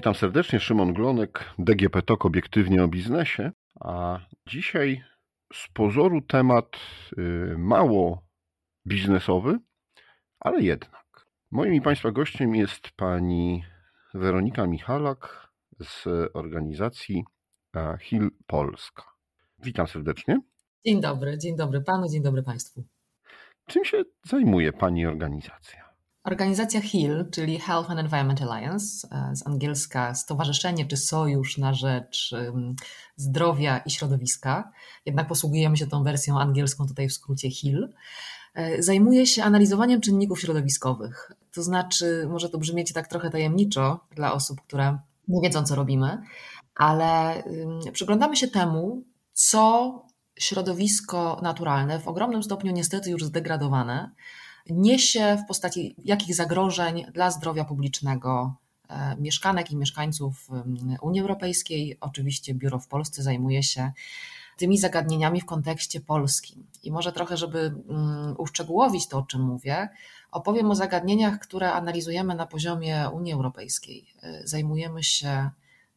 Witam serdecznie, Szymon Glonek, DGP TOK obiektywnie o biznesie, a dzisiaj z pozoru temat y, mało biznesowy, ale jednak. Moim i Państwa gościem jest pani Weronika Michalak z organizacji Hill Polska. Witam serdecznie. Dzień dobry, dzień dobry Panu, dzień dobry Państwu. Czym się zajmuje Pani organizacja? Organizacja HIL, czyli Health and Environment Alliance, e, z angielska Stowarzyszenie czy Sojusz na rzecz zdrowia i środowiska, jednak posługujemy się tą wersją angielską tutaj w skrócie HIL, e, zajmuje się analizowaniem czynników środowiskowych. To znaczy, może to brzmieć tak trochę tajemniczo dla osób, które nie wiedzą, co robimy, ale przyglądamy się temu, co środowisko naturalne, w ogromnym stopniu niestety już zdegradowane, niesie w postaci jakich zagrożeń dla zdrowia publicznego e, mieszkanek i mieszkańców Unii Europejskiej. Oczywiście biuro w Polsce zajmuje się tymi zagadnieniami w kontekście polskim. I może trochę, żeby uszczegółowić to, o czym mówię, opowiem o zagadnieniach, które analizujemy na poziomie Unii Europejskiej. E, zajmujemy się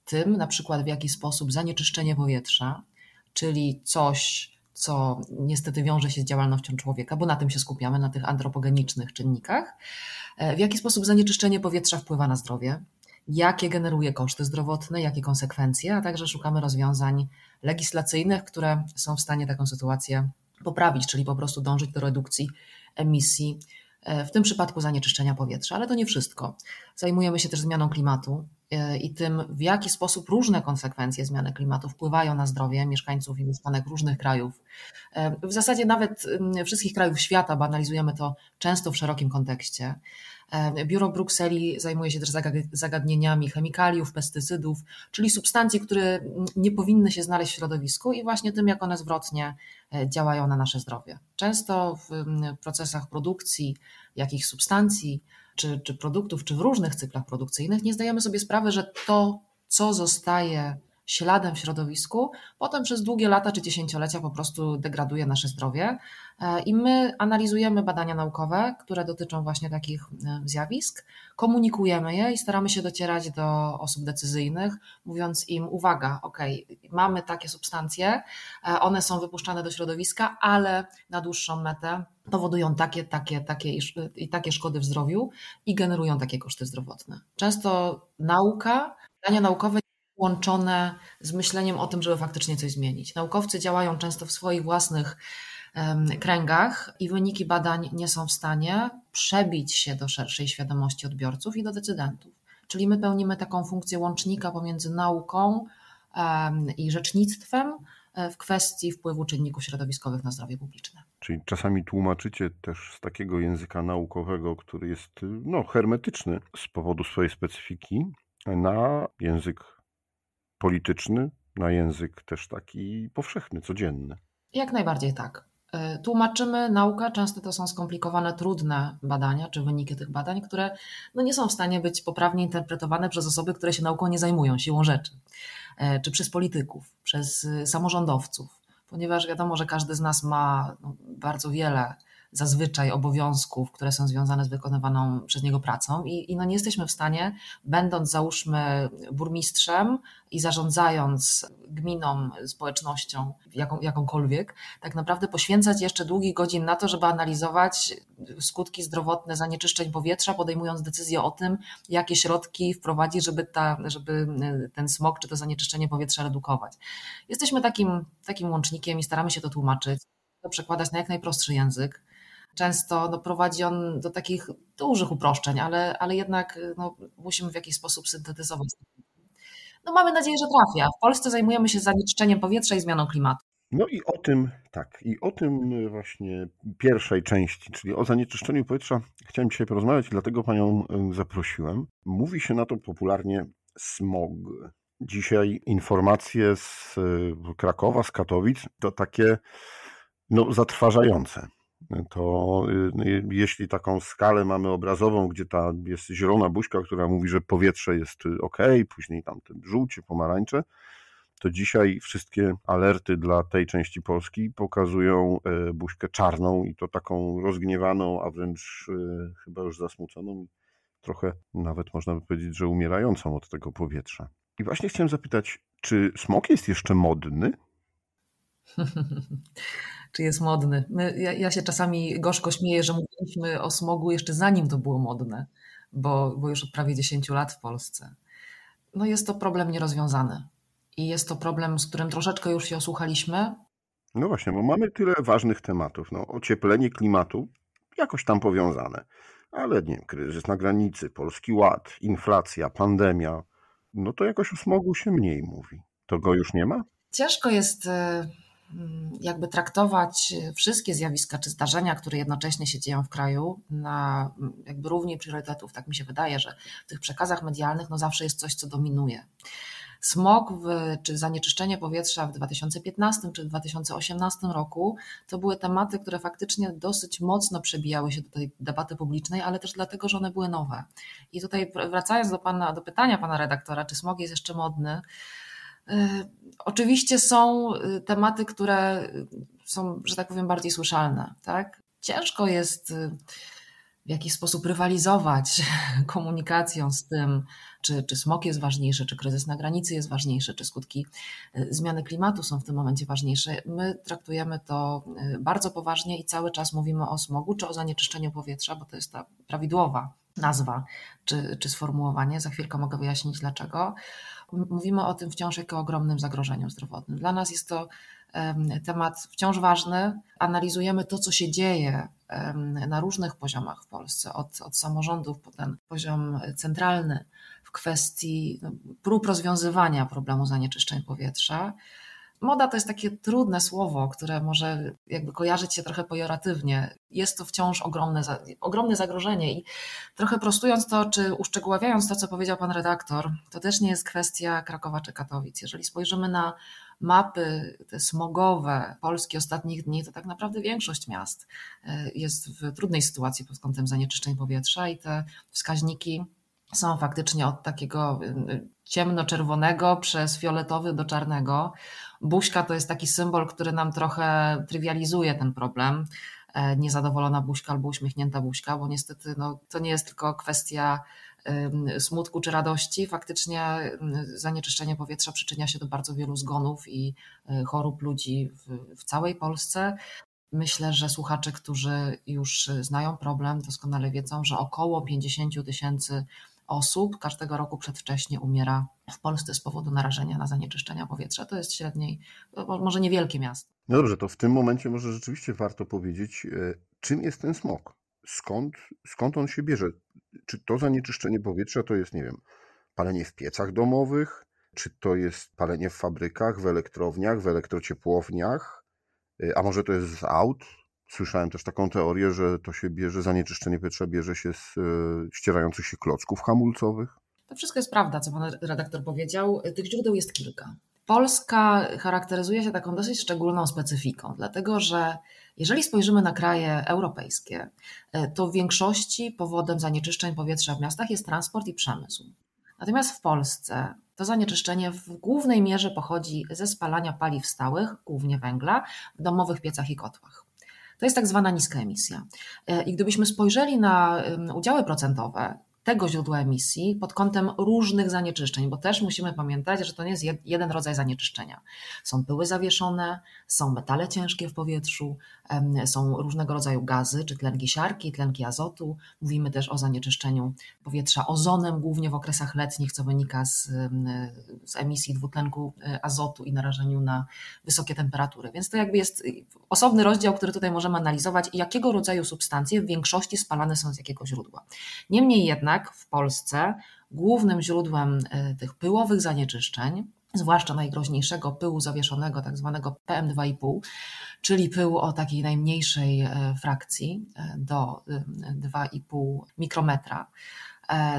tym, na przykład w jaki sposób zanieczyszczenie powietrza, czyli coś, co niestety wiąże się z działalnością człowieka, bo na tym się skupiamy, na tych antropogenicznych czynnikach. E, w jaki sposób zanieczyszczenie powietrza wpływa na zdrowie, jakie generuje koszty zdrowotne, jakie konsekwencje, a także szukamy rozwiązań legislacyjnych, które są w stanie taką sytuację poprawić, czyli po prostu dążyć do redukcji emisji, e, w tym przypadku zanieczyszczenia powietrza. Ale to nie wszystko. Zajmujemy się też zmianą klimatu. E, i tym, w jaki sposób różne konsekwencje zmiany klimatu wpływają na zdrowie mieszkańców i mieszkanek różnych krajów. E, w zasadzie nawet wszystkich krajów świata, bo analizujemy to często w szerokim kontekście. E, Biuro Brukseli zajmuje się też zagadnieniami chemikaliów, pestycydów, czyli substancji, które nie powinny się znaleźć w środowisku i właśnie tym, jak one zwrotnie działają na nasze zdrowie. Często w procesach produkcji jakichś substancji, czy, czy produktów, czy w różnych cyklach produkcyjnych, nie zdajemy sobie sprawy, że to, co zostaje śladem w środowisku, potem przez długie lata czy dziesięciolecia po prostu degraduje nasze zdrowie. E, I my analizujemy badania naukowe, które dotyczą właśnie takich e, zjawisk, komunikujemy je i staramy się docierać do osób decyzyjnych, mówiąc im: uwaga, ok, mamy takie substancje, e, one są wypuszczane do środowiska, ale na dłuższą metę powodują takie, takie, takie i takie szkody w zdrowiu i generują takie koszty zdrowotne. Często nauka, badania naukowe łączone z myśleniem o tym, żeby faktycznie coś zmienić. Naukowcy działają często w swoich własnych kręgach i wyniki badań nie są w stanie przebić się do szerszej świadomości odbiorców i do decydentów. Czyli my pełnimy taką funkcję łącznika pomiędzy nauką i rzecznictwem e, w kwestii wpływu czynników środowiskowych na zdrowie publiczne. Czyli czasami tłumaczycie też z takiego języka naukowego, który jest no, hermetyczny z powodu swojej specyfiki, na język polityczny na język też taki powszechny, codzienny. Jak najbardziej tak. E, tłumaczymy naukę, często to są skomplikowane, trudne badania, czy wyniki tych badań, które no nie są w stanie być poprawnie interpretowane przez osoby, które się nauką nie zajmują, siłą rzeczy, e, czy przez polityków, przez y, samorządowców, ponieważ wiadomo, że każdy z nas ma no, bardzo wiele zazwyczaj obowiązków, które są związane z wykonywaną przez niego pracą i, i no nie jesteśmy w stanie, będąc załóżmy burmistrzem i zarządzając gminą, społecznością, jaką, jakąkolwiek, tak naprawdę poświęcać jeszcze długich godzin na to, żeby analizować skutki zdrowotne zanieczyszczeń powietrza, podejmując decyzję o tym, jakie środki wprowadzić, żeby, ta, żeby ten smog czy to zanieczyszczenie powietrza redukować. Jesteśmy takim, takim łącznikiem i staramy się to tłumaczyć, to przekładać na jak najprostszy język często no, prowadzi on do takich dużych uproszczeń, ale, ale jednak no, musimy w jakiś sposób syntetyzować. No mamy nadzieję, że trafia. W Polsce zajmujemy się zanieczyszczeniem powietrza i zmianą klimatu. No i o tym, tak, i o tym właśnie pierwszej części, czyli o zanieczyszczeniu powietrza chciałem dzisiaj porozmawiać, dlatego Panią zaprosiłem. Mówi się na to popularnie smog. Dzisiaj informacje z Krakowa, z Katowic to takie no, zatrważające to y, jeśli taką skalę mamy obrazową, gdzie ta jest zielona buźka, która mówi, że powietrze jest y, ok, później tam te żółcie, pomarańcze, to dzisiaj wszystkie alerty dla tej części Polski pokazują e, buźkę czarną i to taką rozgniewaną, a wręcz e, chyba już zasmuconą. trochę nawet można by powiedzieć, że umierającą od tego powietrza. I właśnie chciałem zapytać, czy smog jest jeszcze modny? Czy jest modny? My, ja, ja, się czasami gorzko śmieję, że mówiliśmy o smogu jeszcze zanim to było modne, bo, bo już od prawie 10 lat w Polsce. No jest to problem nierozwiązany. I jest to problem, z którym troszeczkę już się osłuchaliśmy. No właśnie, bo mamy tyle ważnych tematów. No, ocieplenie klimatu, jakoś tam powiązane. Ale nie wiem, kryzys na granicy, polski ład, inflacja, pandemia, no to jakoś o smogu się mniej mówi. To go już nie ma? Ciężko jest e, jakby traktować wszystkie zjawiska czy zdarzenia, które jednocześnie się dzieją w kraju na jakby równi priorytetów. Tak mi się wydaje, że w tych przekazach medialnych no zawsze jest coś, co dominuje. Smog w, czy zanieczyszczenie powietrza w 2015 czy 2018 roku to były tematy, które faktycznie dosyć mocno przebijały się do tej debaty publicznej, ale też dlatego, że one były nowe. I tutaj wracając do, pana, do pytania pana redaktora, czy smog jest jeszcze modny, y, Oczywiście są y, tematy, które są, że tak powiem, bardziej słyszalne. Tak? Ciężko jest y, w jakiś sposób rywalizować komunikacją z tym, czy, czy smog jest ważniejszy, czy kryzys na granicy jest ważniejszy, czy skutki zmiany klimatu są w tym momencie ważniejsze. My traktujemy to bardzo poważnie i cały czas mówimy o smogu czy o zanieczyszczeniu powietrza, bo to jest ta prawidłowa nazwa czy, czy sformułowanie. Za chwilkę mogę wyjaśnić dlaczego. Mówimy o tym wciąż jako ogromnym zagrożeniu zdrowotnym. Dla nas jest to temat wciąż ważny. Analizujemy to, co się dzieje na różnych poziomach w Polsce, od, od samorządów po ten poziom centralny w kwestii no, prób rozwiązywania problemu zanieczyszczeń powietrza. Moda to jest takie trudne słowo, które może jakby kojarzyć się trochę pejoratywnie. Jest to wciąż ogromne, ogromne zagrożenie i trochę prostując to, czy uszczegóławiając to, co powiedział pan redaktor, to też nie jest kwestia Krakowa czy Katowic. Jeżeli spojrzymy na mapy te smogowe Polski ostatnich dni, to tak naprawdę większość miast e, jest w trudnej sytuacji pod kątem zanieczyszczeń powietrza i te wskaźniki są faktycznie od takiego y, ciemno-czerwonego przez fioletowy do czarnego. Buźka to jest taki symbol, który nam trochę trywializuje ten problem. E, niezadowolona buźka albo uśmiechnięta buźka, bo niestety no, to nie jest tylko kwestia smutku czy radości. Faktycznie zanieczyszczenie powietrza przyczynia się do bardzo wielu zgonów i e, chorób ludzi w, w całej Polsce. Myślę, że słuchacze, którzy już znają problem, doskonale wiedzą, że około 50 tysięcy osób każdego roku przedwcześnie umiera w Polsce z powodu narażenia na zanieczyszczenia powietrza. To jest średniej, może niewielkie miasto. No dobrze, to w tym momencie może rzeczywiście warto powiedzieć, e, czym jest ten smog? Skąd, skąd on się bierze? Czy to zanieczyszczenie powietrza to jest, nie wiem, palenie w piecach domowych, czy to jest palenie w fabrykach, w elektrowniach, w elektrociepłowniach, e, a może to jest z aut? Słyszałem też taką teorię, że to się bierze, zanieczyszczenie powietrza bierze się z e, ścierających się klocków hamulcowych. To wszystko jest prawda, co pan redaktor powiedział. Tych źródeł jest kilka. Polska charakteryzuje się taką dosyć szczególną specyfiką, dlatego że jeżeli spojrzymy na kraje europejskie, e, to w większości powodem zanieczyszczeń powietrza w miastach jest transport i przemysł. Natomiast w Polsce to zanieczyszczenie w głównej mierze pochodzi ze spalania paliw stałych, głównie węgla, w domowych piecach i kotłach. To jest tak zwana niska emisja. E, I gdybyśmy spojrzeli na udziały procentowe tego źródła emisji pod kątem różnych zanieczyszczeń, bo też musimy pamiętać, że to nie jest jeden rodzaj zanieczyszczenia. Są pyły zawieszone, są metale ciężkie w powietrzu, są różnego rodzaju gazy, czy tlenki siarki, tlenki azotu. Mówimy też o zanieczyszczeniu powietrza ozonem, głównie w okresach letnich, co wynika z, z emisji dwutlenku e, azotu i narażeniu na wysokie temperatury. Więc to jakby jest osobny rozdział, który tutaj możemy analizować, jakiego rodzaju substancje w większości spalane są z jakiego źródła. Niemniej jednak w Polsce głównym źródłem e, tych pyłowych zanieczyszczeń zwłaszcza najgroźniejszego pyłu zawieszonego, tak zwanego PM2,5, czyli pyłu o takiej najmniejszej e, frakcji e, do 2,5 e, mikrometra.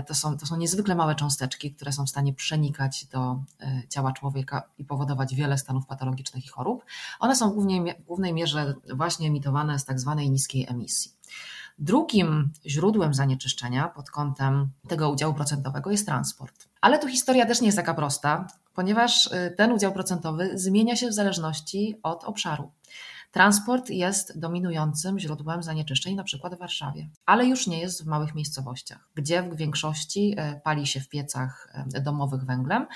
To są, to są niezwykle małe cząsteczki, które są w stanie przenikać do ciała człowieka i powodować wiele stanów patologicznych i chorób. One są głównie, w głównej mierze właśnie emitowane z tak zwanej niskiej emisji. Drugim źródłem zanieczyszczenia pod kątem tego udziału procentowego jest transport. Ale tu historia też nie jest taka prosta, ponieważ y, ten udział procentowy zmienia się w zależności od obszaru. Transport jest dominującym źródłem zanieczyszczeń, na przykład w Warszawie, ale już nie jest w małych miejscowościach, gdzie w większości e, pali się w piecach e, domowych węglem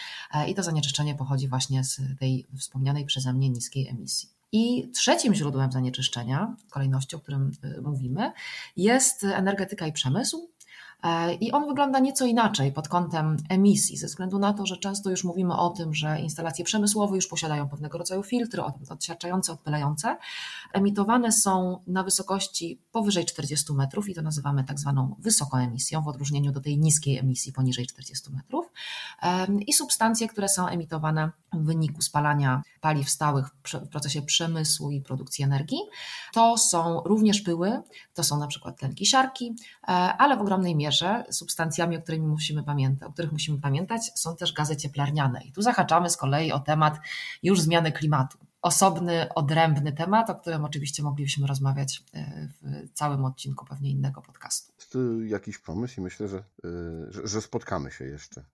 i to zanieczyszczenie pochodzi właśnie z tej wspomnianej przeze mnie niskiej emisji. I trzecim źródłem zanieczyszczenia, kolejnością, o którym mówimy, jest energetyka i przemysł, I on wygląda nieco inaczej pod kątem emisji, ze względu na to, że często już mówimy o tym, że instalacje przemysłowe już posiadają pewnego rodzaju filtry odsiarczające, odpylające. Emitowane są na wysokości powyżej 40 metrów i to nazywamy tak zwaną wysokoemisją, w odróżnieniu do tej niskiej emisji poniżej 40 metrów. I substancje, które są emitowane w wyniku spalania paliw stałych w procesie przemysłu i produkcji energii, to są również pyły, to są na przykład tlenki siarki, e, ale w ogromnej mierze mierze substancjami, o, których musimy pamiętać, o których musimy pamiętać, są też gazy cieplarniane. I tu zahaczamy z kolei o temat już zmiany klimatu. Osobny, odrębny temat, o którym oczywiście moglibyśmy rozmawiać e, w całym odcinku pewnie innego podcastu. Jest jakiś pomysł i myślę, że, e, że spotkamy się jeszcze.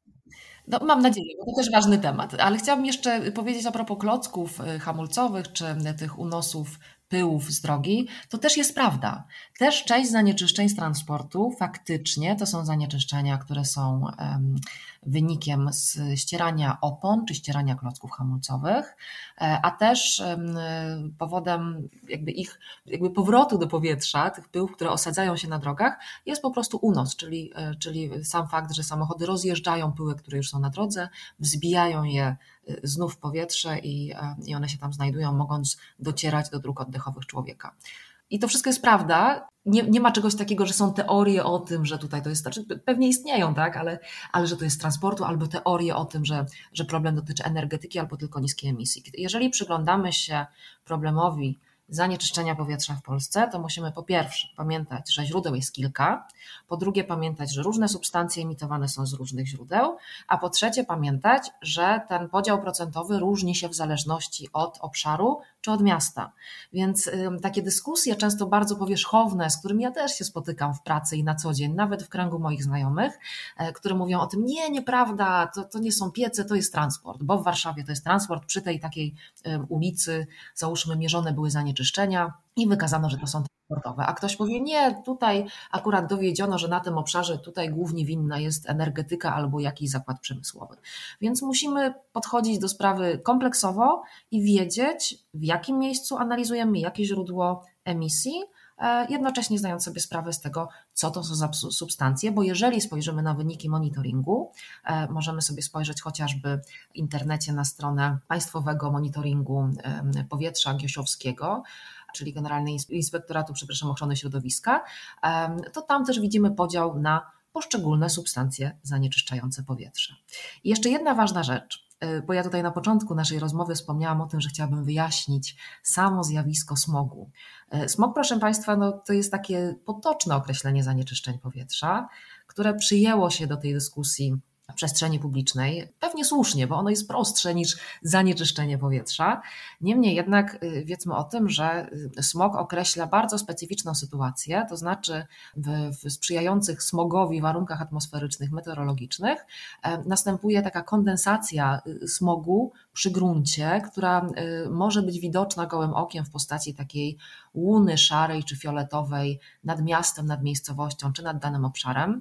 No, mam nadzieję, bo to też ważny temat. Ale chciałabym jeszcze powiedzieć a propos klocków hamulcowych czy tych unosów pyłów z drogi, to też jest prawda. Też część zanieczyszczeń z transportu faktycznie to są zanieczyszczenia, które są wynikiem ścierania opon czy ścierania klocków hamulcowych, e, a też powodem jakby ich jakby powrotu do powietrza, tych pyłów, które osadzają się na drogach, jest po prostu unos, czyli, e, czyli sam fakt, że samochody rozjeżdżają pyły, które już są na drodze, wzbijają je znów w powietrze i, e, i one się tam znajdują, mogąc docierać do dróg oddechowych człowieka. I to wszystko jest prawda. Nie, nie ma czegoś takiego, że są teorie o tym, że tutaj to jest, znaczy pewnie istnieją, tak, ale, ale że to jest transportu, albo teorie o tym, że, że problem dotyczy energetyki, albo tylko niskiej emisji. Jeżeli przyglądamy się problemowi zanieczyszczenia powietrza w Polsce, to musimy po pierwsze pamiętać, że źródeł jest kilka, po drugie pamiętać, że różne substancje emitowane są z różnych źródeł, a po trzecie pamiętać, że ten podział procentowy różni się w zależności od obszaru czy od miasta. Więc takie dyskusje, często bardzo powierzchowne, z którymi ja też się spotykam w pracy i na co dzień, nawet w kręgu moich znajomych, e, które mówią o tym, nie, nieprawda, to, to nie są piece, to jest transport, bo w Warszawie to jest transport, przy tej takiej ulicy, załóżmy, mierzone były zanieczyszczenia i wykazano, że to są A ktoś powie, nie, tutaj akurat dowiedziono, że na tym obszarze tutaj głównie winna jest energetyka albo jakiś zakład przemysłowy. Więc musimy podchodzić do sprawy kompleksowo i wiedzieć, w jakim miejscu analizujemy, jakie źródło emisji, e, jednocześnie zdając sobie sprawę z tego, co to są za substancje, bo jeżeli spojrzymy na wyniki monitoringu, e, możemy sobie spojrzeć chociażby w internecie na stronę Państwowego Monitoringu Powietrza Giosiowskiego, czyli Generalnej Inspektoratu, przepraszam, Ochrony Środowiska, to tam też widzimy podział na poszczególne substancje zanieczyszczające powietrze. I jeszcze jedna ważna rzecz, e, bo ja tutaj na początku naszej rozmowy wspomniałam o tym, że chciałabym wyjaśnić samo zjawisko smogu. E, smog, proszę Państwa, no, to jest takie potoczne określenie zanieczyszczeń powietrza, które przyjęło się do tej dyskusji przestrzeni publicznej, pewnie słusznie, bo ono jest prostsze niż zanieczyszczenie powietrza. Niemniej jednak y, wiedzmy o tym, że y, smog określa bardzo specyficzną sytuację, to znaczy w, w sprzyjających smogowi warunkach atmosferycznych, meteorologicznych e, następuje taka kondensacja y, smogu przy gruncie, która może być widoczna gołym okiem w postaci takiej łuny szarej czy fioletowej nad miastem, nad miejscowością czy nad danym obszarem.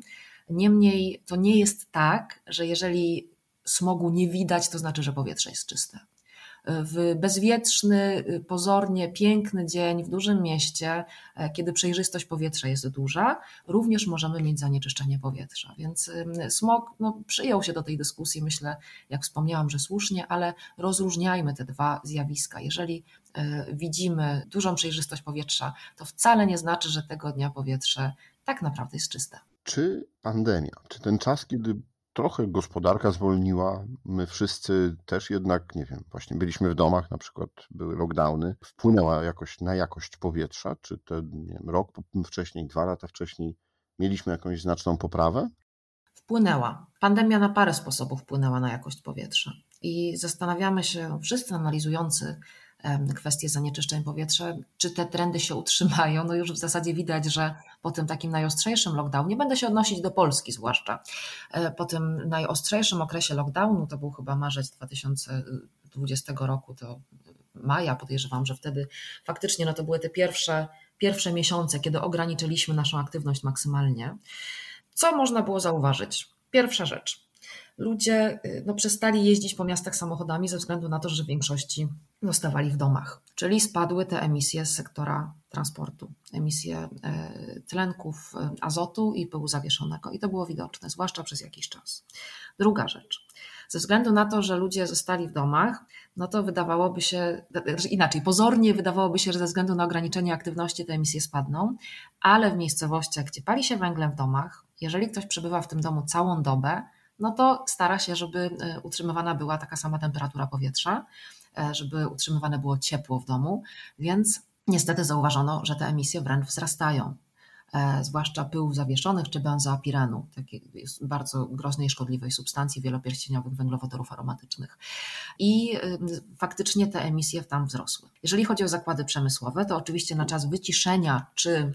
Niemniej to nie jest tak, że jeżeli smogu nie widać, to znaczy, że powietrze jest czyste. W bezwietrzny, pozornie piękny dzień w dużym mieście, e, kiedy przejrzystość powietrza jest duża, również możemy mieć zanieczyszczenie powietrza. Więc smog no, przyjął się do tej dyskusji, myślę, jak wspomniałam, że słusznie, ale rozróżniajmy te dwa zjawiska. Jeżeli e, widzimy dużą przejrzystość powietrza, to wcale nie znaczy, że tego dnia powietrze tak naprawdę jest czyste. Czy pandemia, czy ten czas, kiedy trochę gospodarka zwolniła, my wszyscy też jednak, nie wiem, właśnie byliśmy w domach, na przykład były lockdowny, wpłynęła jakoś na jakość powietrza? Czy ten wiem, rok wcześniej, dwa lata wcześniej mieliśmy jakąś znaczną poprawę? Wpłynęła. Pandemia na parę sposobów wpłynęła na jakość powietrza. I zastanawiamy się, wszyscy analizujący kwestie zanieczyszczeń powietrza, czy te trendy się utrzymają. No już w zasadzie widać, że po tym takim najostrzejszym lockdownie, będę się odnosić do Polski zwłaszcza, e, po tym najostrzejszym okresie lockdownu, to był chyba marzec 2020 roku, to maja, podejrzewam, że wtedy faktycznie no to były te pierwsze, pierwsze miesiące, kiedy ograniczyliśmy naszą aktywność maksymalnie. Co można było zauważyć? Pierwsza rzecz. Ludzie y, no, przestali jeździć po miastach samochodami ze względu na to, że w większości zostawali w domach. Czyli spadły te emisje z sektora transportu, emisje e, tlenków e, azotu i pyłu zawieszonego. I to było widoczne, zwłaszcza przez jakiś czas. Druga rzecz. Ze względu na to, że ludzie zostali w domach, no to wydawałoby się, znaczy inaczej, pozornie wydawałoby się, że ze względu na ograniczenie aktywności te emisje spadną, ale w miejscowościach, gdzie pali się węglem w domach, jeżeli ktoś przebywa w tym domu całą dobę, no to stara się, żeby e, utrzymywana była taka sama temperatura powietrza, e, żeby utrzymywane było ciepło w domu, więc niestety zauważono, że te emisje wręcz wzrastają. E, zwłaszcza pyłów zawieszonych czy benzoapirenu, takiej bardzo groźnej, szkodliwej substancji wielopierścieniowych węglowodorów aromatycznych. I faktycznie te emisje tam wzrosły. Jeżeli chodzi o zakłady przemysłowe, to oczywiście na czas wyciszenia czy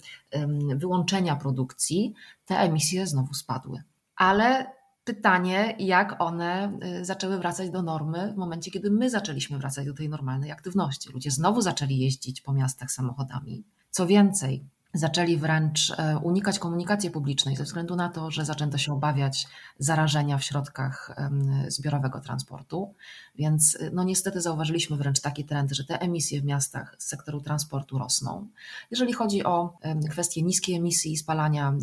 wyłączenia produkcji te emisje znowu spadły. Ale pytanie, jak one y, zaczęły wracać do normy w momencie, kiedy my zaczęliśmy wracać do tej normalnej aktywności. Ludzie znowu zaczęli jeździć po miastach samochodami. Co więcej, zaczęli wręcz e, unikać komunikacji publicznej ze względu na to, że zaczęto się obawiać zarażenia w środkach zbiorowego transportu. Więc y, no niestety zauważyliśmy wręcz taki trend, że te emisje w miastach z sektoru transportu rosną. Jeżeli chodzi o kwestie niskiej emisji i spalania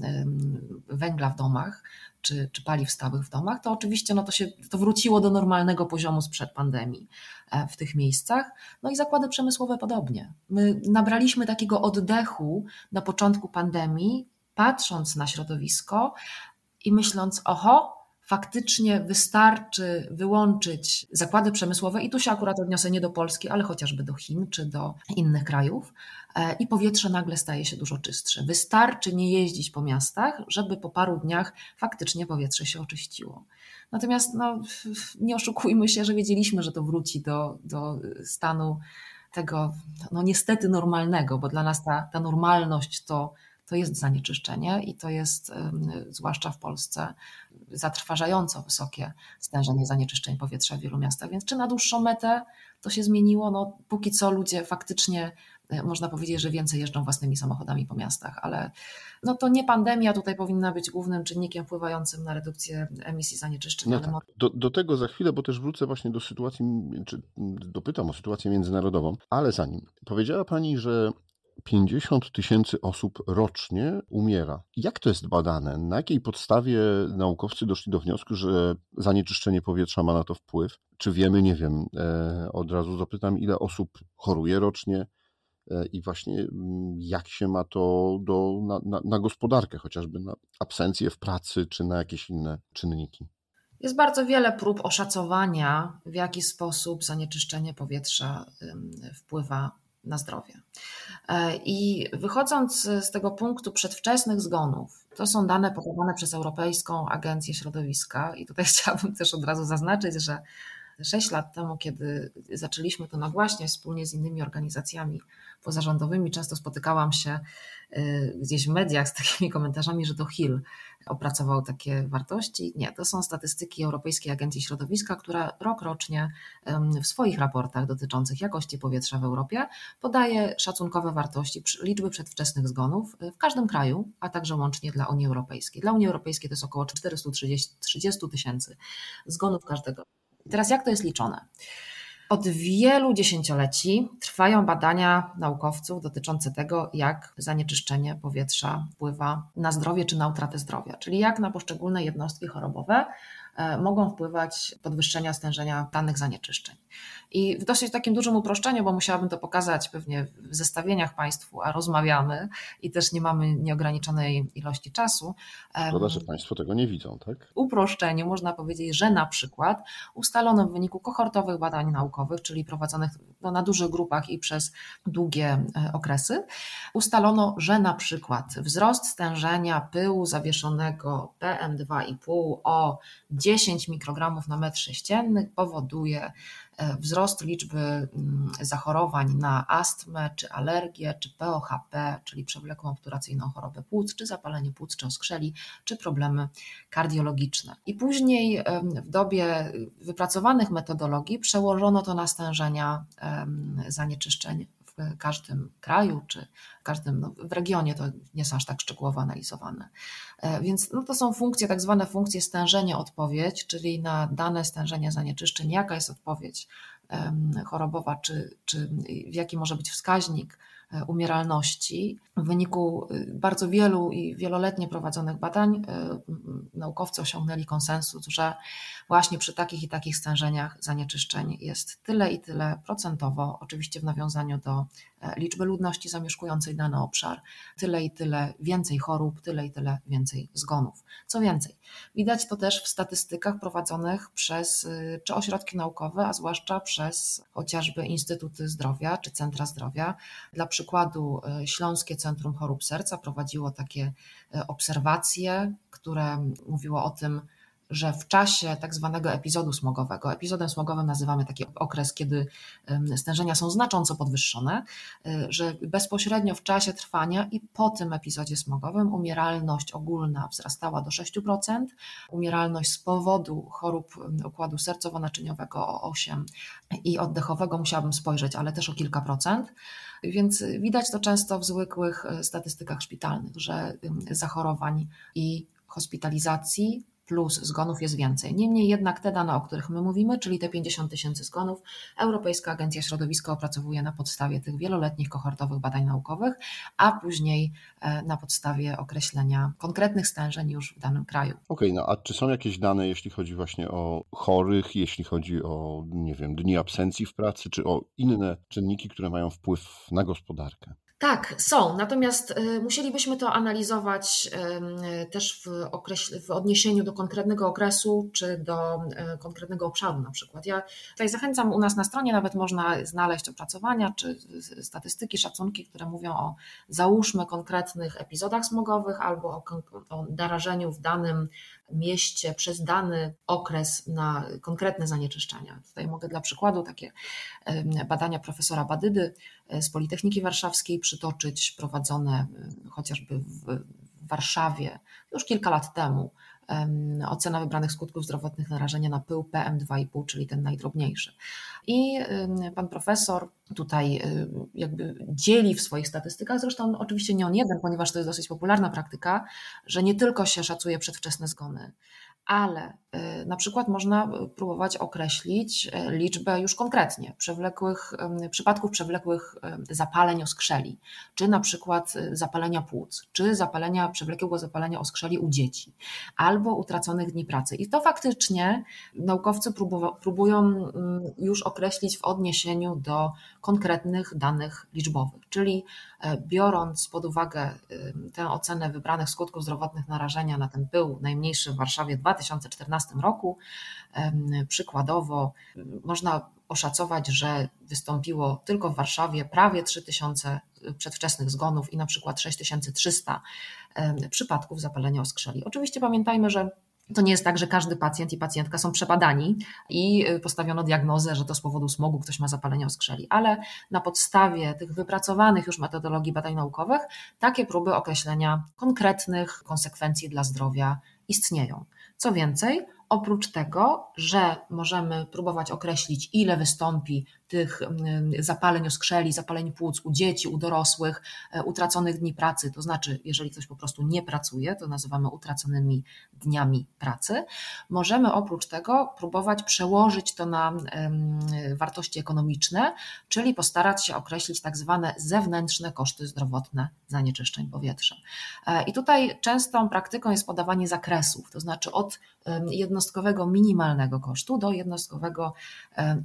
węgla w domach, czy, czy paliw stałych w domach, to oczywiście no to, się, to wróciło do normalnego poziomu sprzed pandemii e, w tych miejscach. No i zakłady przemysłowe podobnie. My nabraliśmy takiego oddechu na początku pandemii, patrząc na środowisko i myśląc, oho, faktycznie wystarczy wyłączyć zakłady przemysłowe, i tu się akurat odniosę nie do Polski, ale chociażby do Chin czy do innych krajów, e, i powietrze nagle staje się dużo czystsze. Wystarczy nie jeździć po miastach, żeby po paru dniach faktycznie powietrze się oczyściło. Natomiast no, nie oszukujmy się, że wiedzieliśmy, że to wróci do, do stanu tego no niestety normalnego, bo dla nas ta, ta normalność to to jest zanieczyszczenie i to jest, zwłaszcza w Polsce, zatrważająco wysokie stężenie zanieczyszczeń powietrza w wielu miastach. Więc czy na dłuższą metę to się zmieniło? No, póki co ludzie faktycznie e, można powiedzieć, że więcej jeżdżą własnymi samochodami po miastach, ale no to nie pandemia tutaj powinna być głównym czynnikiem wpływającym na redukcję emisji zanieczyszczeń. No tak. do, do, tego za chwilę, bo też wrócę właśnie do sytuacji, czy dopytam o sytuację międzynarodową, ale zanim. Powiedziała Pani, że 50 tysięcy osób rocznie umiera. Jak to jest badane? Na jakiej podstawie naukowcy doszli do wniosku, że zanieczyszczenie powietrza ma na to wpływ? Czy wiemy, nie wiem, e, od razu zapytam, ile osób choruje rocznie e, i właśnie mm, jak się ma to do, na, na, na gospodarkę, chociażby na absencję w pracy, czy na jakieś inne czynniki? Jest bardzo wiele prób oszacowania, w jaki sposób zanieczyszczenie powietrza wpływa na zdrowie. E, I wychodząc z tego punktu przedwczesnych zgonów, to są dane podawane przez Europejską Agencję Środowiska, i tutaj chciałabym też od razu zaznaczyć, że 6 lat temu, kiedy zaczęliśmy to nagłaśniać wspólnie z innymi organizacjami pozarządowymi, często spotykałam się y, gdzieś w mediach z takimi komentarzami, że to Hill opracował takie wartości. Nie, to są statystyki Europejskiej Agencji Środowiska, która rok rocznie w swoich raportach dotyczących jakości powietrza w Europie podaje szacunkowe wartości, liczby przedwczesnych zgonów w każdym kraju, a także łącznie dla Unii Europejskiej. Dla Unii Europejskiej to jest około 430 tysięcy zgonów każdego. Teraz jak to jest liczone? Od wielu dziesięcioleci trwają badania naukowców dotyczące tego, jak zanieczyszczenie powietrza wpływa na zdrowie czy na utratę zdrowia, czyli jak na poszczególne jednostki chorobowe mogą wpływać podwyższenia stężenia danych zanieczyszczeń. I w dosyć takim dużym uproszczeniu, bo musiałabym to pokazać pewnie w zestawieniach Państwu, a rozmawiamy i też nie mamy nieograniczonej ilości czasu. Szkoda, że Państwo tego nie widzą, tak? W uproszczeniu można powiedzieć, że na przykład ustalono w wyniku kohortowych badań naukowych, czyli prowadzonych no, na dużych grupach i przez długie e, okresy, ustalono, że na przykład wzrost stężenia pyłu zawieszonego PM2,5 o 10 mikrogramów na metr sześcienny powoduje wzrost liczby mm, zachorowań na astmę, czy alergię, czy POHP, czyli przewlekłą obturacyjną chorobę płuc, czy zapalenie płuc, czy oskrzeli, czy problemy kardiologiczne. I później w dobie wypracowanych metodologii przełożono to na stężenia zanieczyszczeń w każdym kraju, czy w każdym, no w regionie to nie jest aż tak szczegółowo analizowane. E, więc no to są funkcje, tak zwane funkcje stężenie-odpowiedź, czyli na dane stężenie zanieczyszczeń, jaka jest odpowiedź chorobowa, czy, czy jaki może być wskaźnik umieralności. W wyniku y, bardzo wielu i wieloletnio prowadzonych badań e, naukowcy osiągnęli konsensus, że właśnie przy takich i takich stężeniach zanieczyszczeń jest tyle i tyle procentowo, oczywiście w nawiązaniu do e, liczby ludności zamieszkującej dany obszar, tyle i tyle więcej chorób, tyle i tyle więcej zgonów. Co więcej, widać to też w statystykach prowadzonych przez y, czy ośrodki naukowe, a zwłaszcza przez chociażby Instytuty Zdrowia czy Centra Zdrowia. Dla przykładu e, Śląskie Centrum Chorób Serca prowadziło takie e, obserwacje, które mówiło o tym, że w czasie tak zwanego epizodu smogowego, epizodem smogowym nazywamy taki okres, kiedy stężenia są znacząco podwyższone, e, że bezpośrednio w czasie trwania i po tym epizodzie smogowym umieralność ogólna wzrastała do 6%, umieralność z powodu chorób układu sercowo-naczyniowego o 8% i oddechowego musiałabym spojrzeć, ale też o kilka procent. Więc widać to często w zwykłych e, statystykach szpitalnych, że zachorowań i hospitalizacji plus zgonów jest więcej. Niemniej jednak te dane, o których my mówimy, czyli te 50 tysięcy zgonów, Europejska Agencja Środowiska opracowuje na podstawie tych wieloletnich kohortowych badań naukowych, a później e, na podstawie określenia konkretnych stężeń już w danym kraju. Okej, okay, no a czy są jakieś dane, jeśli chodzi właśnie o chorych, jeśli chodzi o, nie wiem, dni absencji w pracy, czy o inne czynniki, które mają wpływ na gospodarkę? Tak, są. Natomiast y, musielibyśmy to analizować też w, w odniesieniu do konkretnego okresu czy do y, konkretnego obszaru na przykład. Ja tutaj zachęcam, u nas na stronie nawet można znaleźć opracowania czy statystyki, szacunki, które mówią o załóżmy konkretnych epizodach smogowych albo o, o narażeniu w danym mieście przez dany okres na konkretne zanieczyszczenia. Tutaj mogę dla przykładu takie badania profesora Badydy e, z Politechniki Warszawskiej przytoczyć, prowadzone chociażby w Warszawie już kilka lat temu. Ocena wybranych skutków zdrowotnych narażenia na pył PM2,5, czyli ten najdrobniejszy. I pan profesor tutaj jakby dzieli w swoich statystykach, zresztą oczywiście nie on jeden, ponieważ to jest dosyć popularna praktyka, że nie tylko się szacuje przedwczesne zgony, ale na przykład można próbować określić y, liczbę już konkretnie przewlekłych, przypadków przewlekłych zapaleń oskrzeli, czy na przykład y, zapalenia płuc, czy zapalenia, przewlekłego zapalenia oskrzeli u dzieci, albo utraconych dni pracy. I to faktycznie naukowcy próbują już określić w odniesieniu do konkretnych danych liczbowych, czyli biorąc pod uwagę tę ocenę wybranych skutków zdrowotnych narażenia na ten pył najmniejszy w Warszawie 2 2014 roku. Przykładowo można oszacować, że wystąpiło tylko w Warszawie prawie 3000 przedwczesnych zgonów i na przykład 6300 przypadków zapalenia oskrzeli. Oczywiście pamiętajmy, że to nie jest tak, że każdy pacjent i pacjentka są przebadani i postawiono diagnozę, że to z powodu smogu ktoś ma zapalenie oskrzeli, ale na podstawie tych wypracowanych już metodologii badań naukowych takie próby określenia konkretnych konsekwencji dla zdrowia istnieją. Co więcej, oprócz tego, że możemy próbować określić, ile wystąpi tych mm, zapaleń oskrzeli, zapaleń płuc u dzieci, u dorosłych, e, utraconych dni pracy, to znaczy, jeżeli ktoś po prostu nie pracuje, to nazywamy utraconymi dniami pracy. Możemy oprócz tego próbować przełożyć to na wartości ekonomiczne, czyli postarać się określić tak zwane zewnętrzne koszty zdrowotne zanieczyszczeń powietrza. E, I tutaj częstą praktyką jest podawanie zakresów, to znaczy od jednostkowego minimalnego kosztu do jednostkowego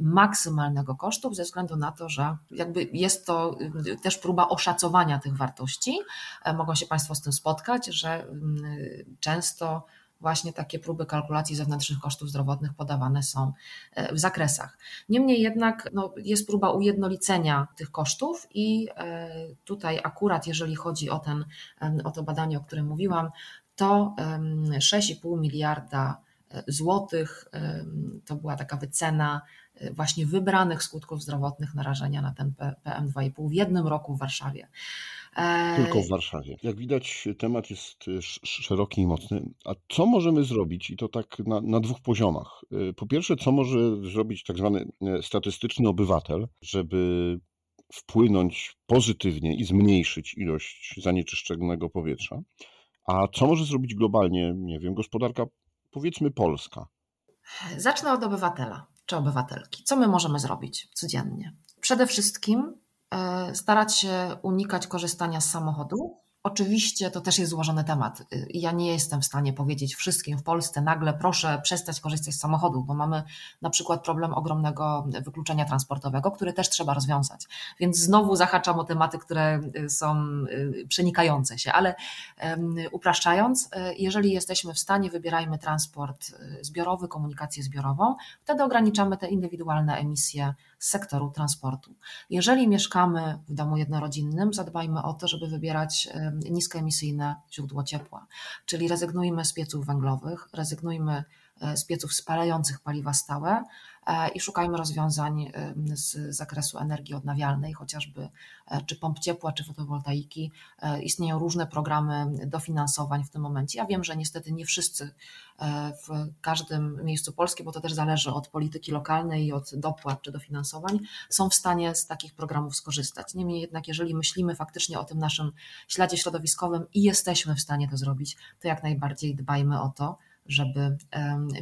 maksymalnego kosztu kosztów ze względu na to, że jakby jest to y, też próba oszacowania tych wartości. E, mogą się Państwo z tym spotkać, że mm, często właśnie takie próby kalkulacji zewnętrznych kosztów zdrowotnych podawane są e, w zakresach. Niemniej jednak no, jest próba ujednolicenia tych kosztów i e, tutaj akurat jeżeli chodzi o, ten, o to badanie, o którym mówiłam, to 6,5 miliarda złotych to była taka wycena właśnie wybranych skutków zdrowotnych narażenia na ten PM2,5 w jednym roku w Warszawie. Tylko w Warszawie. Jak widać, temat jest szeroki i mocny. A co możemy zrobić, i to tak na, na dwóch poziomach? Po pierwsze, co może zrobić tak zwany statystyczny obywatel, żeby wpłynąć pozytywnie i zmniejszyć ilość zanieczyszczonego powietrza. A co może zrobić globalnie, nie wiem, gospodarka, powiedzmy Polska? Zacznę od obywatela czy obywatelki. Co my możemy zrobić codziennie? Przede wszystkim e, starać się unikać korzystania z samochodu, Oczywiście to też jest złożony temat. Ja nie jestem w stanie powiedzieć wszystkim w Polsce nagle proszę przestać korzystać z samochodu, bo mamy na przykład problem ogromnego wykluczenia transportowego, który też trzeba rozwiązać. Więc znowu zahaczam o tematy, które y, są y, przenikające się, ale upraszczając, y, jeżeli jesteśmy w stanie, wybierajmy transport zbiorowy, komunikację zbiorową, wtedy ograniczamy te indywidualne emisje z sektoru transportu. Jeżeli mieszkamy w domu jednorodzinnym, zadbajmy o to, żeby wybierać niskoemisyjne źródło ciepła, czyli rezygnujmy z pieców węglowych, rezygnujmy z pieców spalających paliwa stałe, E, i szukajmy rozwiązań z zakresu energii odnawialnej, chociażby e, czy pomp ciepła, czy fotowoltaiki. E, istnieją różne programy dofinansowań w tym momencie. Ja wiem, że niestety nie wszyscy w każdym miejscu Polski, bo to też zależy od polityki lokalnej i od dopłat czy dofinansowań, są w stanie z takich programów skorzystać. Niemniej jednak, jeżeli myślimy faktycznie o tym naszym śladzie środowiskowym i jesteśmy w stanie to zrobić, to jak najbardziej dbajmy o to, żeby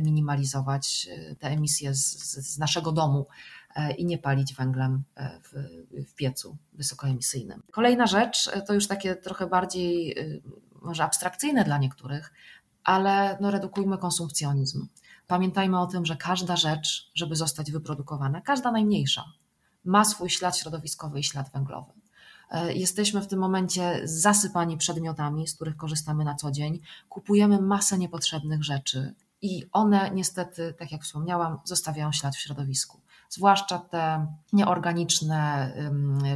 minimalizować e, te emisje z, z naszego domu e, i nie palić węglem e, w, w piecu wysokoemisyjnym. Kolejna rzecz to już takie trochę bardziej może abstrakcyjne dla niektórych, ale no redukujmy konsumpcjonizm. Pamiętajmy o tym, że każda rzecz, żeby zostać wyprodukowana, każda najmniejsza, ma swój ślad środowiskowy i ślad węglowy. E, jesteśmy w tym momencie zasypani przedmiotami, z których korzystamy na co dzień. Kupujemy masę niepotrzebnych rzeczy i one niestety, tak jak wspomniałam, zostawiają ślad w środowisku zwłaszcza te nieorganiczne,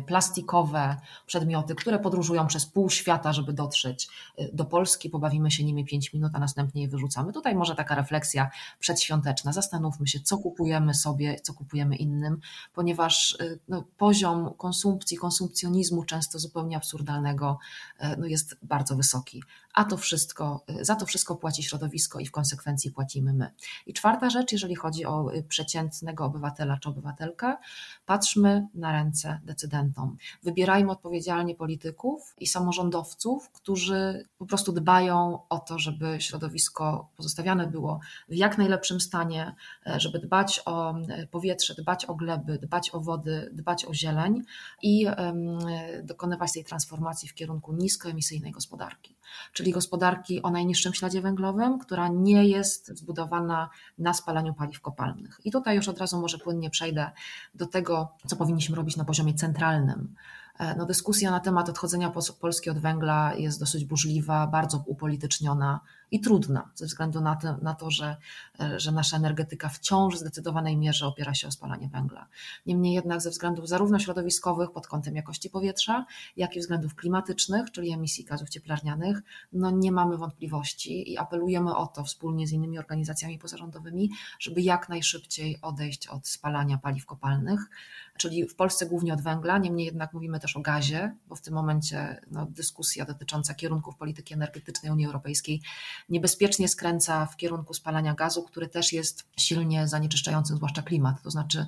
plastikowe przedmioty, które podróżują przez pół świata, żeby dotrzeć y, do Polski. Pobawimy się nimi 5 minut, a następnie je wyrzucamy. Tutaj może taka refleksja przedświąteczna. Zastanówmy się, co kupujemy sobie, co kupujemy innym, ponieważ y, no, poziom konsumpcji, konsumpcjonizmu, często zupełnie absurdalnego, y, no, jest bardzo wysoki. A to wszystko, za to wszystko płaci środowisko i w konsekwencji płacimy my. I czwarta rzecz, jeżeli chodzi o przeciętnego obywatela czy obywatelkę, patrzmy na ręce decydentom. Wybierajmy odpowiedzialnie polityków i samorządowców, którzy po prostu dbają o to, żeby środowisko pozostawiane było w jak najlepszym stanie, żeby dbać o powietrze, dbać o gleby, dbać o wody, dbać o zieleń i dokonywać tej transformacji w kierunku niskoemisyjnej gospodarki, czyli gospodarki o najniższym śladzie węglowym, która nie jest zbudowana na spalaniu paliw kopalnych. I tutaj już od razu może płynnie przejdę do tego, co powinniśmy robić na poziomie centralnym. E, no, dyskusja na temat odchodzenia Polski od węgla jest dosyć burzliwa, bardzo upolityczniona i trudna, ze względu na to, na to że, e, że nasza energetyka wciąż w zdecydowanej mierze opiera się o spalanie węgla. Niemniej jednak ze względów zarówno środowiskowych pod kątem jakości powietrza, jak i względów klimatycznych, czyli emisji gazów cieplarnianych, no nie mamy wątpliwości i apelujemy o to wspólnie z innymi organizacjami pozarządowymi, żeby jak najszybciej odejść od spalania paliw kopalnych, czyli w Polsce głównie od węgla, niemniej jednak mówimy też o gazie, bo w tym momencie no, dyskusja dotycząca kierunków polityki energetycznej Unii Europejskiej niebezpiecznie skręca w kierunku spalania gazu, który też jest silnie zanieczyszczającym, zwłaszcza klimat, to znaczy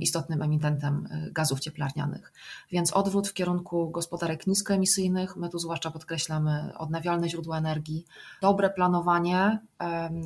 istotnym emitentem e, gazów cieplarnianych. Więc odwrót w kierunku gospodarek niskoemisyjnych, my tu zwłaszcza podkreślamy odnawialne źródła energii, dobre planowanie,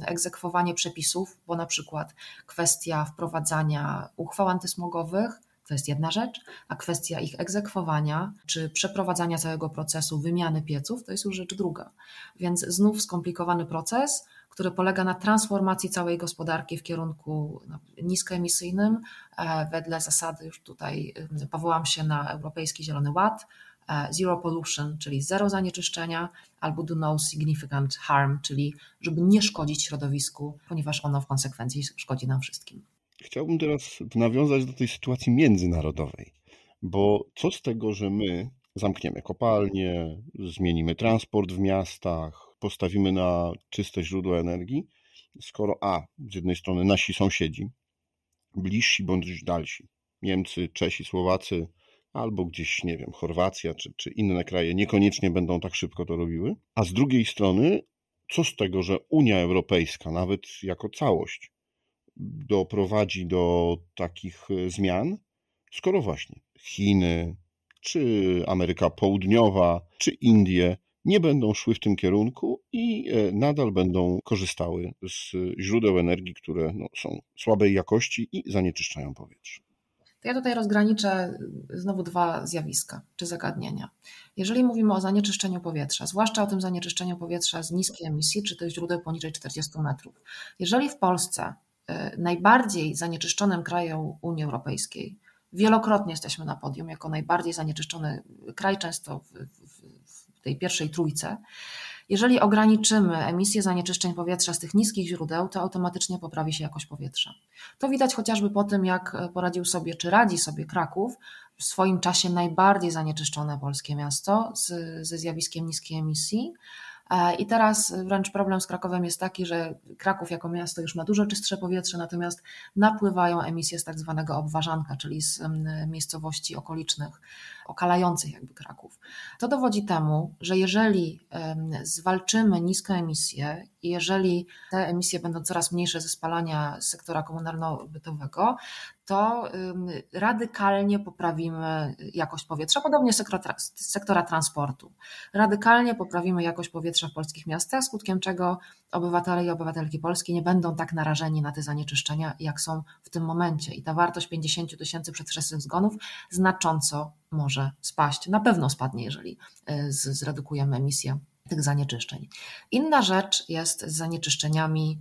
egzekwowanie przepisów, bo na przykład kwestia wprowadzania uchwał antysmogowych, to jest jedna rzecz, a kwestia ich egzekwowania czy przeprowadzania całego procesu wymiany pieców to jest już rzecz druga. Więc znów skomplikowany proces, który polega na transformacji całej gospodarki w kierunku no, niskoemisyjnym, e, wedle zasady, już tutaj powołam się na Europejski Zielony Ład, e, Zero pollution, czyli zero zanieczyszczenia, albo do no significant harm, czyli żeby nie szkodzić środowisku, ponieważ ono w konsekwencji szkodzi nam wszystkim. Chciałbym teraz nawiązać do tej sytuacji międzynarodowej, bo co z tego, że my zamkniemy kopalnie, zmienimy transport w miastach, postawimy na czyste źródła energii, skoro A, z jednej strony nasi sąsiedzi bliżsi bądź dalsi. Niemcy, Czesi, Słowacy, albo gdzieś, nie wiem, Chorwacja czy, czy inne kraje niekoniecznie będą tak szybko to robiły. A z drugiej strony, co z tego, że Unia Europejska, nawet jako całość, doprowadzi do takich e, zmian, skoro właśnie Chiny, czy Ameryka Południowa, czy Indie nie będą szły w tym kierunku i e, nadal będą korzystały z źródeł energii, które no, są słabej jakości i zanieczyszczają powietrze. To ja tutaj rozgraniczę znowu dwa zjawiska czy zagadnienia. Jeżeli mówimy o zanieczyszczeniu powietrza, zwłaszcza o tym zanieczyszczeniu powietrza z niskiej emisji, czy tych źródeł poniżej 40 metrów, jeżeli w Polsce e, najbardziej zanieczyszczonym krajem Unii Europejskiej wielokrotnie jesteśmy na podium jako najbardziej zanieczyszczony kraj, często w, w, w tej pierwszej trójce. Jeżeli ograniczymy emisję zanieczyszczeń powietrza z tych niskich źródeł, to automatycznie poprawi się jakość powietrza. To widać chociażby po tym, jak poradził sobie, czy radzi sobie Kraków, w swoim czasie najbardziej zanieczyszczone polskie miasto z, ze zjawiskiem niskiej emisji. E, I teraz wręcz problem z Krakowem jest taki, że Kraków jako miasto już ma dużo czystsze powietrze, natomiast napływają emisje z tak zwanego obważanka, czyli z miejscowości okolicznych okalających jakby Kraków. To dowodzi temu, że jeżeli zwalczymy niską emisję i jeżeli te emisje będą coraz mniejsze ze spalania sektora komunalno-bytowego, to radykalnie poprawimy jakość powietrza, podobnie sektora, transportu. Radykalnie poprawimy jakość powietrza w polskich miastach, skutkiem czego obywatele i obywatelki polskie nie będą tak narażeni na te zanieczyszczenia, jak są w tym momencie. I ta wartość 50 tysięcy przedwczesnych zgonów znacząco może spaść. Na pewno spadnie, jeżeli e, zredukujemy emisję tych zanieczyszczeń. Inna rzecz jest z zanieczyszczeniami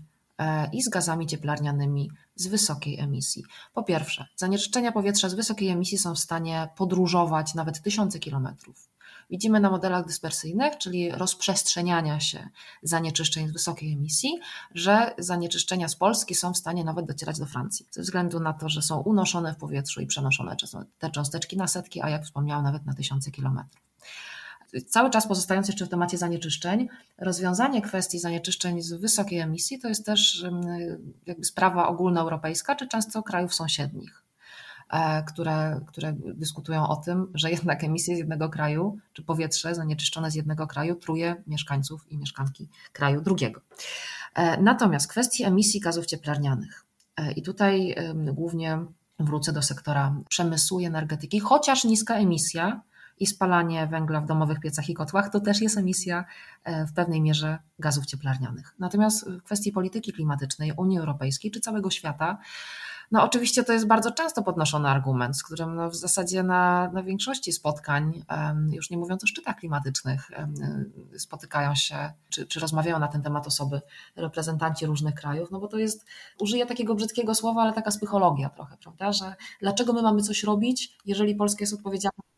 i z gazami cieplarnianymi z wysokiej emisji. Po pierwsze, zanieczyszczenia powietrza z wysokiej emisji są w stanie podróżować nawet tysiące kilometrów. Widzimy na modelach dyspersyjnych, czyli rozprzestrzeniania się zanieczyszczeń z wysokiej emisji, że zanieczyszczenia z Polski są w stanie nawet docierać do Francji, ze względu na to, że są unoszone w powietrzu i przenoszone te cząsteczki na setki, a jak wspomniałam, nawet na tysiące kilometrów cały czas pozostając jeszcze w temacie zanieczyszczeń, rozwiązanie kwestii zanieczyszczeń z wysokiej emisji to jest też jakby sprawa ogólnoeuropejska, czy często krajów sąsiednich. E, które, które dyskutują o tym, że jednak emisje z jednego kraju, czy powietrze zanieczyszczone z jednego kraju truje mieszkańców i mieszkanki kraju drugiego. E, natomiast kwestii emisji gazów cieplarnianych. E, I tutaj głównie wrócę do sektora przemysłu i energetyki, chociaż niska emisja i spalanie węgla w domowych piecach i kotłach to też jest emisja w pewnej mierze gazów cieplarnianych. Natomiast w kwestii polityki klimatycznej Unii Europejskiej czy całego świata no oczywiście to jest bardzo często podnoszony argument, z którym no w zasadzie na, na większości spotkań, już nie mówiąc o szczytach klimatycznych, spotykają się czy, czy rozmawiają na ten temat osoby, reprezentanci różnych krajów, no bo to jest, użyję takiego brzydkiego słowa, ale taka psychologia trochę, prawda, że dlaczego my mamy coś robić, jeżeli Polska jest odpowiedzialna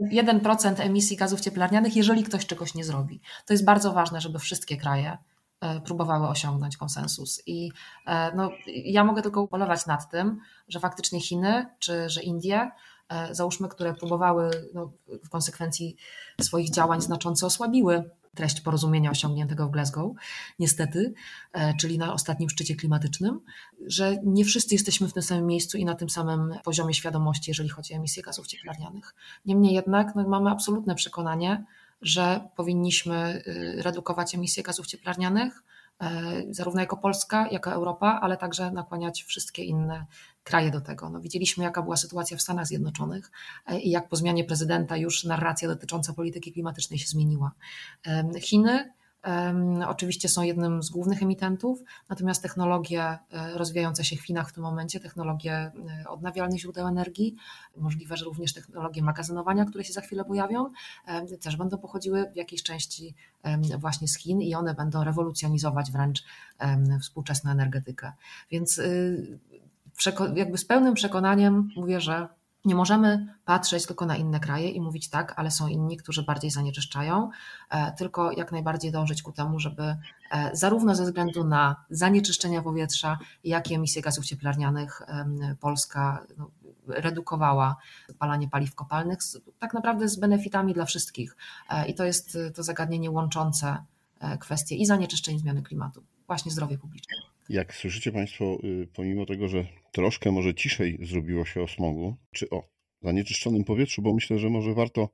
1% emisji gazów cieplarnianych, jeżeli ktoś czegoś nie zrobi. To jest bardzo ważne, żeby wszystkie kraje E, próbowały osiągnąć konsensus. I e, no, ja mogę tylko ubolewać nad tym, że faktycznie Chiny czy że Indie, załóżmy, które próbowały no, w konsekwencji swoich działań znacząco osłabiły treść porozumienia osiągniętego w Glasgow, niestety, czyli na ostatnim szczycie klimatycznym, że nie wszyscy jesteśmy w tym samym miejscu i na tym samym poziomie świadomości, jeżeli chodzi o emisję gazów cieplarnianych. Niemniej jednak no, mamy absolutne przekonanie, że powinniśmy y, redukować emisje gazów cieplarnianych, zarówno jako Polska, jako Europa, ale także nakłaniać wszystkie inne kraje do tego. No, widzieliśmy, jaka była sytuacja w Stanach Zjednoczonych y, i jak po zmianie prezydenta już narracja dotycząca polityki klimatycznej się zmieniła. Chiny Oczywiście są jednym z głównych emitentów, natomiast technologie e, rozwijające się w Chinach w tym momencie, technologie e, odnawialnych źródeł energii, możliwe, że również technologie magazynowania, które się za chwilę pojawią, też będą pochodziły w jakiejś części właśnie z Chin i one będą rewolucjonizować wręcz współczesną energetykę. Więc y, jakby z pełnym przekonaniem mówię, że nie możemy patrzeć tylko na inne kraje i mówić tak, ale są inni, którzy bardziej zanieczyszczają, e, tylko jak najbardziej dążyć ku temu, żeby e, zarówno ze względu na zanieczyszczenia powietrza, jak i emisje gazów cieplarnianych Polska no, redukowała palanie paliw kopalnych, tak naprawdę z benefitami dla wszystkich. E, I to jest to zagadnienie łączące kwestie i zanieczyszczeń, i zmiany klimatu, właśnie zdrowie publiczne. Jak słyszycie Państwo, y, pomimo tego, że troszkę może ciszej zrobiło się o smogu, czy o zanieczyszczonym powietrzu, bo myślę, że może warto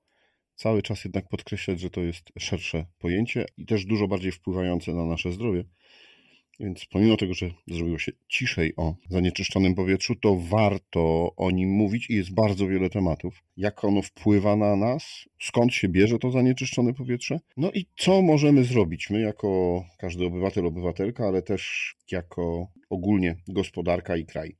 cały czas jednak podkreślać, że to jest szersze pojęcie i też dużo bardziej wpływające na nasze zdrowie. Więc pomimo tego, że zrobiło się ciszej o zanieczyszczonym powietrzu, to warto o nim mówić i jest bardzo wiele tematów. Jak ono wpływa na nas, skąd się bierze to zanieczyszczone powietrze, no i co możemy zrobić my jako każdy obywatel, obywatelka, ale też jako ogólnie gospodarka i kraj.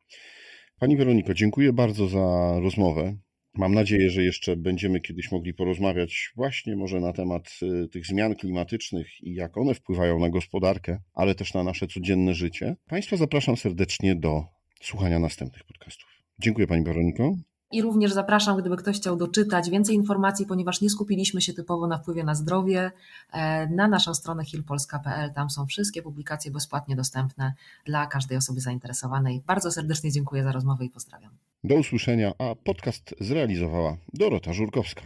Pani Weroniko, dziękuję bardzo za rozmowę. Mam nadzieję, że jeszcze będziemy kiedyś mogli porozmawiać właśnie może na temat y, tych zmian klimatycznych i jak one wpływają na gospodarkę, ale też na nasze codzienne życie. Państwa zapraszam serdecznie do słuchania następnych podcastów. Dziękuję Pani Weroniko. I również zapraszam, gdyby ktoś chciał doczytać więcej informacji, ponieważ nie skupiliśmy się typowo na wpływie na zdrowie, e, na naszą stronę hilpolska.pl. Tam są wszystkie publikacje bezpłatnie dostępne dla każdej osoby zainteresowanej. Bardzo serdecznie dziękuję za rozmowę i pozdrawiam. Do usłyszenia, a podcast zrealizowała Dorota Żurkowska.